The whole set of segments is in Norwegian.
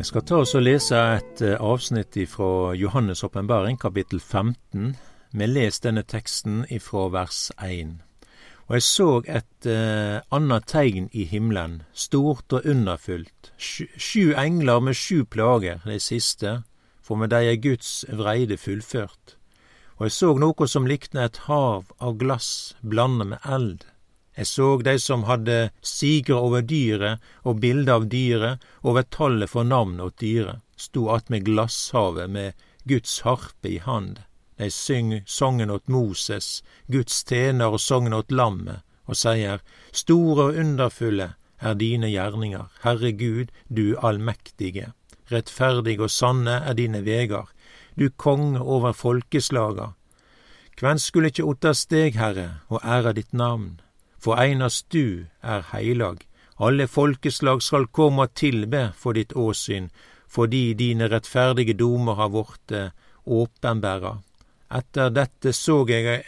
Vi skal ta oss og lese et eh, avsnitt fra Johannes' åpenbaring, kapittel 15. Vi leser denne teksten ifra vers 1. Og jeg så et eh, annet tegn i himmelen, stort og underfullt, sju, sju engler med sju plager, de siste, for med de er Guds vreide fullført. Og jeg så noe som likna et hav av glass blanda med eld. Jeg så de som hadde sigre over dyret og bilde av dyret, over tallet for navnet åt dyret, sto attmed glasshavet med Guds harpe i hand. De syng songen åt Moses, Guds tjener og songen åt lammet, og sier, Store og underfulle er dine gjerninger, Herre Gud, du allmektige. Rettferdige og sanne er dine vegar, du konge over folkeslaga. Kven skulle ikkje otta steg, Herre, og æra ditt navn? For einast du er heilag. Alle folkeslag skal komme og tilbe for ditt åsyn, fordi dine rettferdige domer har vorte åpenbæra. Etter dette så jeg,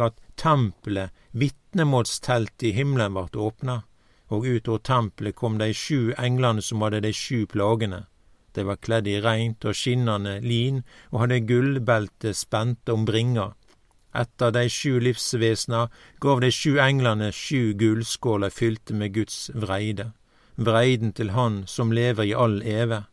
at tempelet, vitnemålsteltet i himmelen, vart åpna, og ut over tempelet kom de sju englene som hadde de sju plagene. De var kledd i reint og skinnende lin og hadde gullbelte spente om bringa etter de sju livsvesna gav de sju englene sju gullskåler fylte med Guds vreide, vreiden til Han som lever i all eve.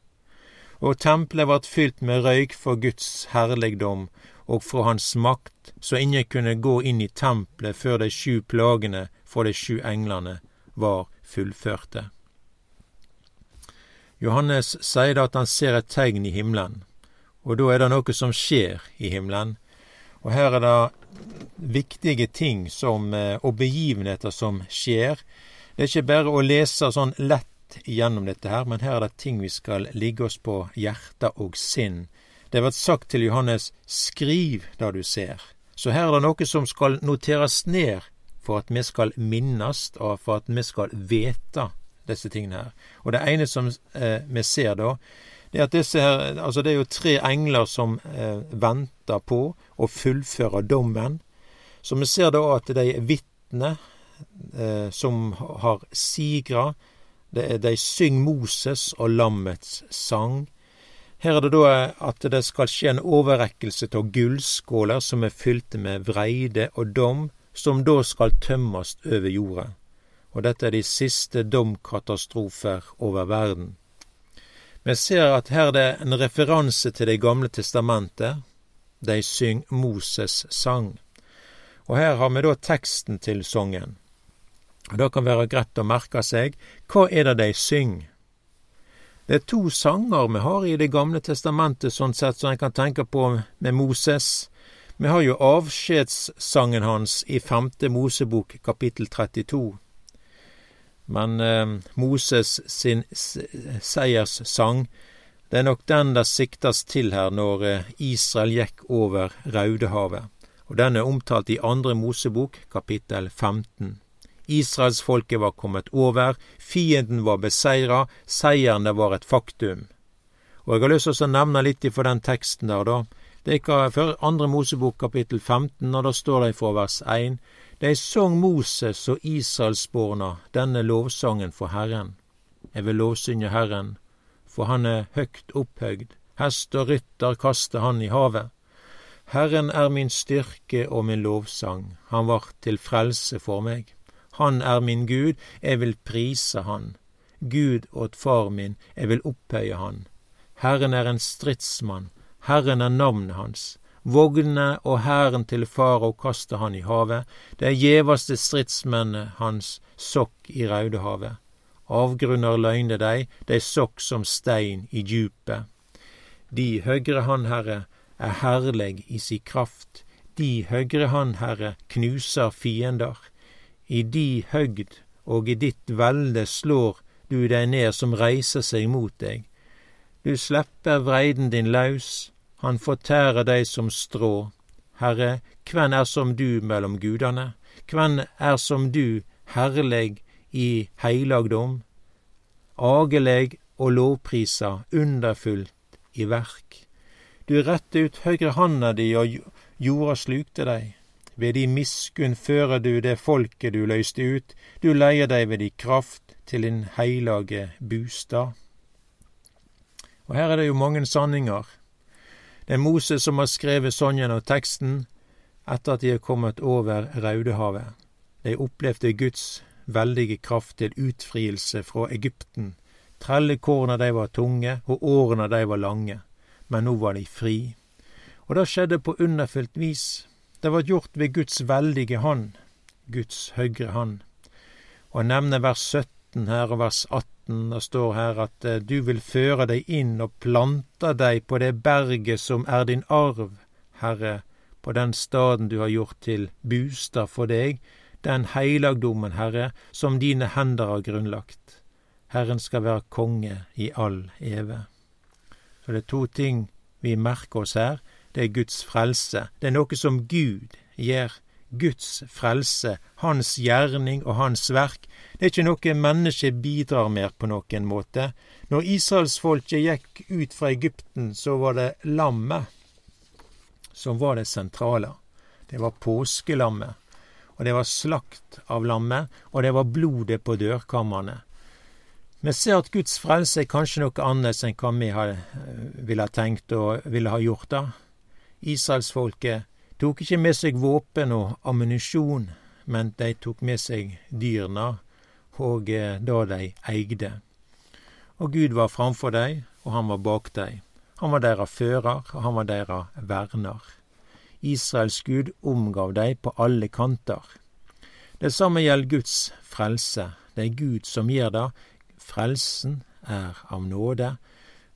Og tempelet vart fylt med røyk for Guds herligdom og fra Hans makt, så ingen kunne gå inn i tempelet før de sju plagene for de sju englene var fullførte. Johannes sier at han ser et tegn i himmelen, og da er det noe som skjer i himmelen, og her er det viktige ting som, eh, og begivenheter som skjer. Det er ikke bare å lese sånn lett gjennom dette her, men her er det ting vi skal ligge oss på hjerte og sinn. Det har vært sagt til Johannes, skriv det du ser. Så her er det noe som skal noteres ned for at vi skal minnes, og for at vi skal vite disse tingene her. Og det ene som eh, vi ser da, det er her, altså det er jo tre engler som eh, venter på å fullføre dommen. Så vi ser da at de vitner eh, som har sigra, de synger Moses og lammets sang. Her er det da at det skal skje en overrekkelse av gullskåler som er fylte med vreide og dom, som da skal tømmes over jorda. Og dette er de siste domkatastrofer over verden. Vi ser at her det er en referanse til Det gamle testamentet. De syng Moses' sang. Og her har vi da teksten til sangen. Og Det kan være greit å merke seg. Hva er det de syng? Det er to sanger vi har i Det gamle testamentet, sånn sett som en kan tenke på med Moses. Vi har jo avskjedssangen hans i femte Mosebok kapittel 32. Men eh, Moses sin seierssang, det er nok den det siktes til her når eh, Israel gikk over Raudehavet. Og den er omtalt i andre Mosebok, kapittel 15. Israelsfolket var kommet over, fienden var beseira, seieren det var et faktum. Og jeg har lyst til å nevne litt ifra den teksten der, da. Det er ikke før andre Mosebok kapittel 15, og da står det fra vers 1. De song Moses og Israelsborna denne lovsangen for Herren. Jeg vil lovsynge Herren, for han er høgt opphøgd, hest og rytter kaster han i havet. Herren er min styrke og min lovsang, han vart til frelse for meg. Han er min Gud, jeg vil prise han. Gud åt far min, jeg vil opphøye han. Herren er en stridsmann, Herren er navnet hans. Vognene og hæren til farao kaster han i havet, det gjeveste stridsmennene hans sokk i Raudehavet. Avgrunner løgne dei, dei sokk som stein i djupet. De høgre Han, Herre, er herleg i si kraft, de høgre Han, Herre, knuser fiender. I di høgd og i ditt velde slår du deg ned som reiser seg mot deg. Du slipper vreiden din laus, han fortærer deg som strå. Herre, kven er som du mellom gudane? Kven er som du, herleg i heilagdom? Ageleg og lovprisa, underfullt i verk. Du rette ut høyre handa di, og jorda slukte deg. Ved di miskunn fører du det folket du løyste ut, du leier deg ved di kraft til din heilage bustad. Og her er det jo mange sanninger. Det er Moses som har skrevet sånn og teksten etter at de er kommet over Raudehavet. De opplevde Guds veldige kraft til utfrielse fra Egypten. Trellekårene de var tunge, og årene de var lange. Men nå var de fri. Og det skjedde på underfullt vis. Det var gjort ved Guds veldige hånd, Guds høyre hånd. Og jeg nevner vers 17 her og vers 18. Det står her at eh, du vil føre deg inn og plante deg på det berget som er din arv, Herre, på den staden du har gjort til bostad for deg, den heilagdommen, Herre, som dine hender har grunnlagt. Herren skal være konge i all eve. Så det er to ting vi merker oss her. Det er Guds frelse. Det er noe som Gud gjør. Guds frelse, Hans gjerning og Hans verk. Det er ikke noe mennesket bidrar mer på noen måte. Når israelsfolket gikk ut fra Egypten, så var det lammet som var det sentrale. Det var påskelammet. Og det var slakt av lammet, og det var blodet på dørkammerne. Vi ser at Guds frelse er kanskje noe annet enn hva vi eh, ville ha tenkt og ville ha gjort da. Israelsfolket tok ikke med seg våpen og ammunisjon, men de tok med seg dyrene og eh, det de eide. Og Gud var framfor dem, og han var bak dem. Han var deres fører, og han var deres verner. Israels Gud omgav dem på alle kanter. Det samme gjelder Guds frelse. Det er Gud som gir det, Frelsen er av nåde.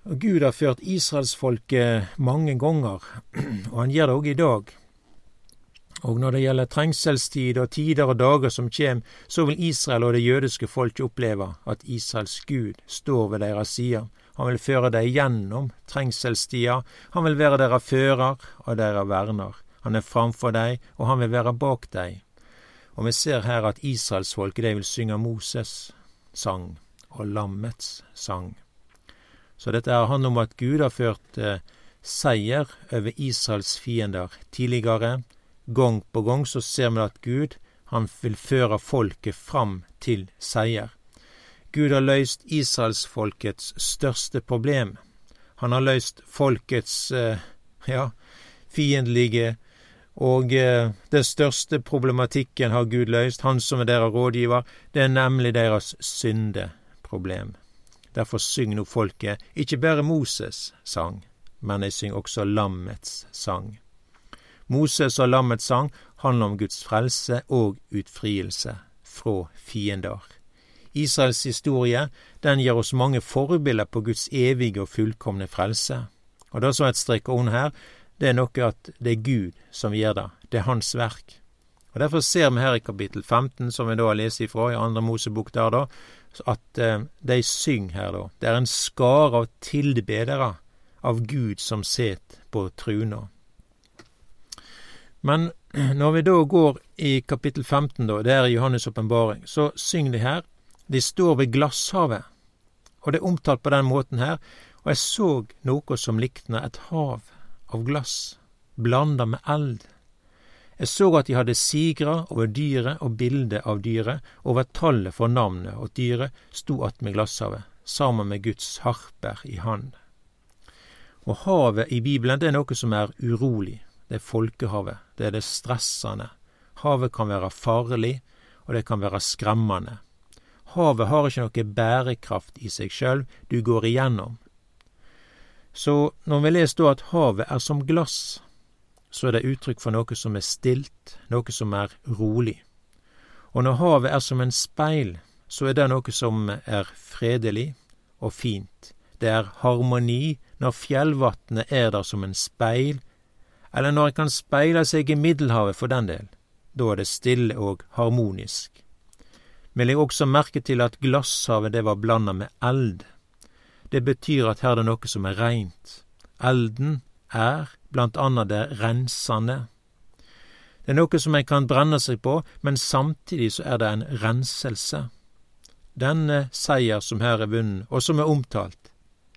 Og Gud har ført israelsfolket mange ganger, og han gjør det òg i dag. Og når det gjelder trengselstid og tider og dager som kjem, så vil Israel og det jødiske folket oppleve at Israels Gud står ved deres side. Han vil føre dem gjennom trengselstida, han vil være deres fører og deres verner. Han er framfor dem, og han vil være bak dem. Og vi ser her at israelsfolket, de vil synge Moses' sang og lammets sang. Så dette handler om at Gud har ført eh, seier over Israels fiender tidligere. Gang på gang så ser vi at Gud han vil føre folket fram til seier. Gud har løst israelsfolkets største problem. Han har løst folkets eh, ja, fiendtlige og eh, den største problematikken har Gud løst, han som er deres rådgiver, det er nemlig deres syndeproblem. Derfor syng nå folket ikke bare Moses' sang, men de synger også lammets sang. Moses og lammets sang handler om Guds frelse og utfrielse fra fiender. Israels historie den gir oss mange forbilder på Guds evige og fullkomne frelse. Og det som er et strekk ond her, det er noe at det er Gud som gjør det. Det er Hans verk. Og Derfor ser vi her i kapittel 15, som vi da har lest ifra i andre Mosebok der, da, at eh, de synger her, da. Det er en skare av tilbedere av Gud som set på truna. Men når vi da går i kapittel 15, da, det er Johannes' åpenbaring, så synger de her. De står ved glasshavet, og det er omtalt på den måten her. Og jeg så noe som likna et hav av glass, blanda med eld. Jeg så at de hadde sigra over dyret og bildet av dyret, over tallet for navnet, og dyret sto attmed glasshavet, sammen med Guds harper i hand. Og havet i Bibelen, det er noe som er urolig. Det er folkehavet. Det er det stressende. Havet kan være farlig, og det kan være skremmende. Havet har ikke noe bærekraft i seg sjøl, du går igjennom. Så når vi leser da at havet er som glass, så er det uttrykk for noe som er stilt, noe som er rolig. Og når havet er som en speil, så er det noe som er fredelig og fint. Det er harmoni når fjellvatnet er der som en speil, eller når en kan speile seg i Middelhavet for den del. Da er det stille og harmonisk. Vi legger også merke til at glasshavet det var blanda med eld. Det betyr at her er det noe som er reint. Elden er blant annet det rensende. Det er noe som en kan brenne seg på, men samtidig så er det en renselse. Denne seier som her er vunnet, og som er omtalt,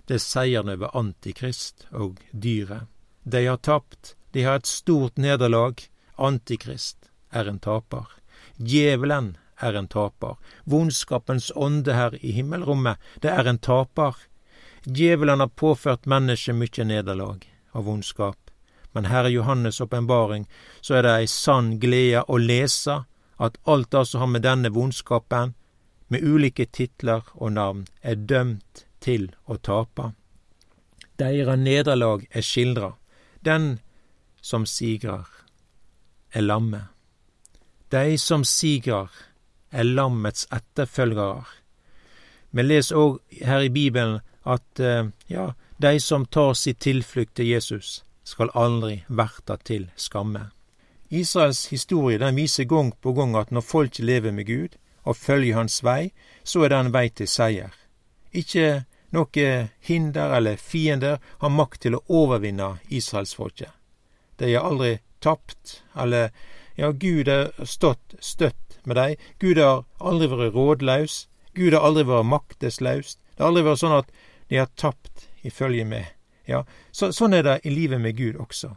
det er seieren over Antikrist og dyret. De har tapt, de har et stort nederlag. Antikrist er en taper. Djevelen er en taper. Vondskapens ånde her i himmelrommet, det er en taper. Djevelen har påført mennesket mykje nederlag og vondskap. Men her i Johannes' åpenbaring så er det ei sann glede å lese at alt det som har med denne vondskapen, med ulike titler og navn, er dømt til å tape. Deira nederlag er skildra. Den som sigrar, er lammet. Dei som sigrar, er lammets etterfølgere. Vi leser òg her i Bibelen at eh, ja, de som tar sin tilflukt til Jesus, skal aldri verta til skamme. Israels historie den viser gang på gang at når folk lever med Gud og følger Hans vei, så er det en vei til seier. Ikke noe hinder eller fiender har makt til å overvinne israelsfolket. De er aldri tapt, eller ja, Gud har stått støtt med dem. Gud har aldri vært rådlaus. Gud har aldri vært makteslaus. Det har aldri vært sånn at de har tapt i følge med. Ja, så, sånn er det i livet med Gud også.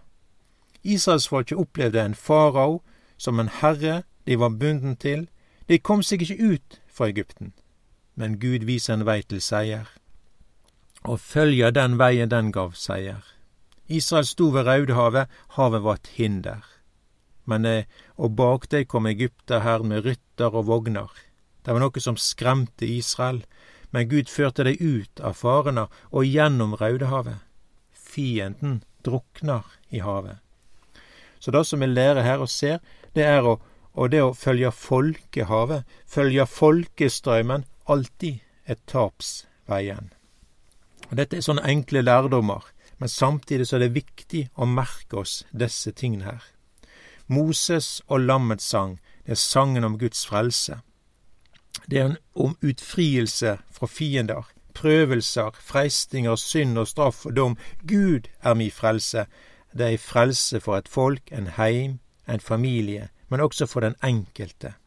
Israelsfolket opplevde en farao som en herre de var bunden til. De kom seg ikke ut fra Egypten, men Gud viser en vei til seier. Og følger den veien den gav seier. Israel sto ved Raudehavet, havet var et hinder. Men eh, og bak deg kom egypterherren med rytter og vogner. Det var noe som skremte Israel, men Gud førte dei ut av farene og gjennom Raudehavet. Fienden drukner i havet. Så det som vi lærer her og ser, det er å, og det å følge folkehavet, følge folkestrømmen, alltid er tapsveien. Og Dette er sånne enkle lærdommer, men samtidig så er det viktig å merke oss disse tingene her. Moses og lammets sang, det er sangen om Guds frelse. Det er om utfrielse fra fiender, prøvelser, freistinger, synd og straff og dom. Gud er mi frelse, det er ei frelse for et folk, en heim, en familie, men også for den enkelte.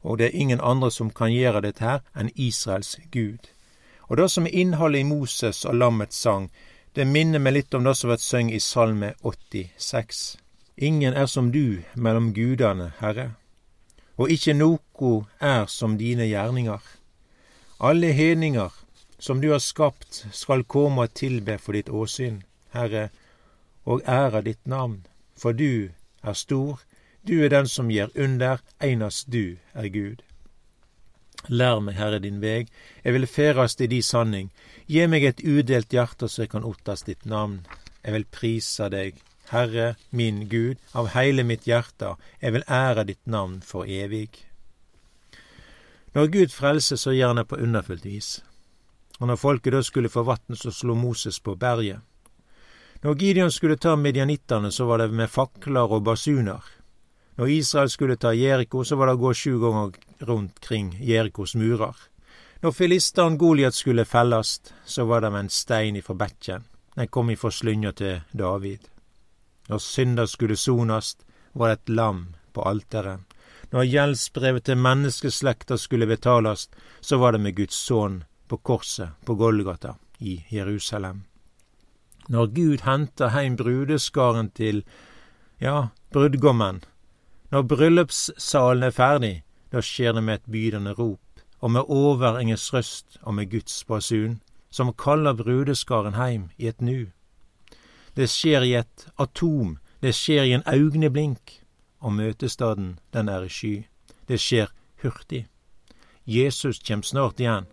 Og det er ingen andre som kan gjøre dette her enn Israels Gud. Og det som er innholdet i Moses og lammets sang, det minner meg litt om det som blir sunget i Salme 86. Ingen er som du mellom gudane, Herre, og ikkje noko er som dine gjerninger. Alle hedninger som du har skapt, skal komme og tilbe for ditt åsyn. Herre, og ære ditt navn, for du er stor, du er den som gir under, einast du er Gud. Lær meg, Herre, din veg, jeg vil ferast i di sanning, gi meg et udelt hjerte så jeg kan ottast ditt navn. Jeg vil prisa deg, Herre min Gud, av heile mitt hjerte, jeg vil ære ditt navn for evig. Når Gud frelser, så gjør han det på underfullt vis. Og når folket da skulle få vatn, så slo Moses på berget. Når Gideon skulle ta midjanittene, så var det med fakler og basuner. Når Israel skulle ta Jeriko, så var det å gå sju ganger rundt kring Jerikos murer. Når filisteren Goliat skulle fellast, så var det med en stein ifra bekken. Den kom ifra slynga til David. Når synder skulle sonast, var det et lam på alteret. Når gjeldsbrevet til menneskeslekta skulle betalast, så var det med Guds sønn på korset på Golgata i Jerusalem. Når Gud henter heim brudeskaren til, ja, brudgommen, når bryllupssalen er ferdig, da skjer det med et bydende rop, og med overengens røst og med Guds basun, som kaller brudeskaren heim i et nu. Det skjer i et atom, det skjer i en augneblink, og møtestaden, den er i sky. Det skjer hurtig. Jesus kjem snart igjen.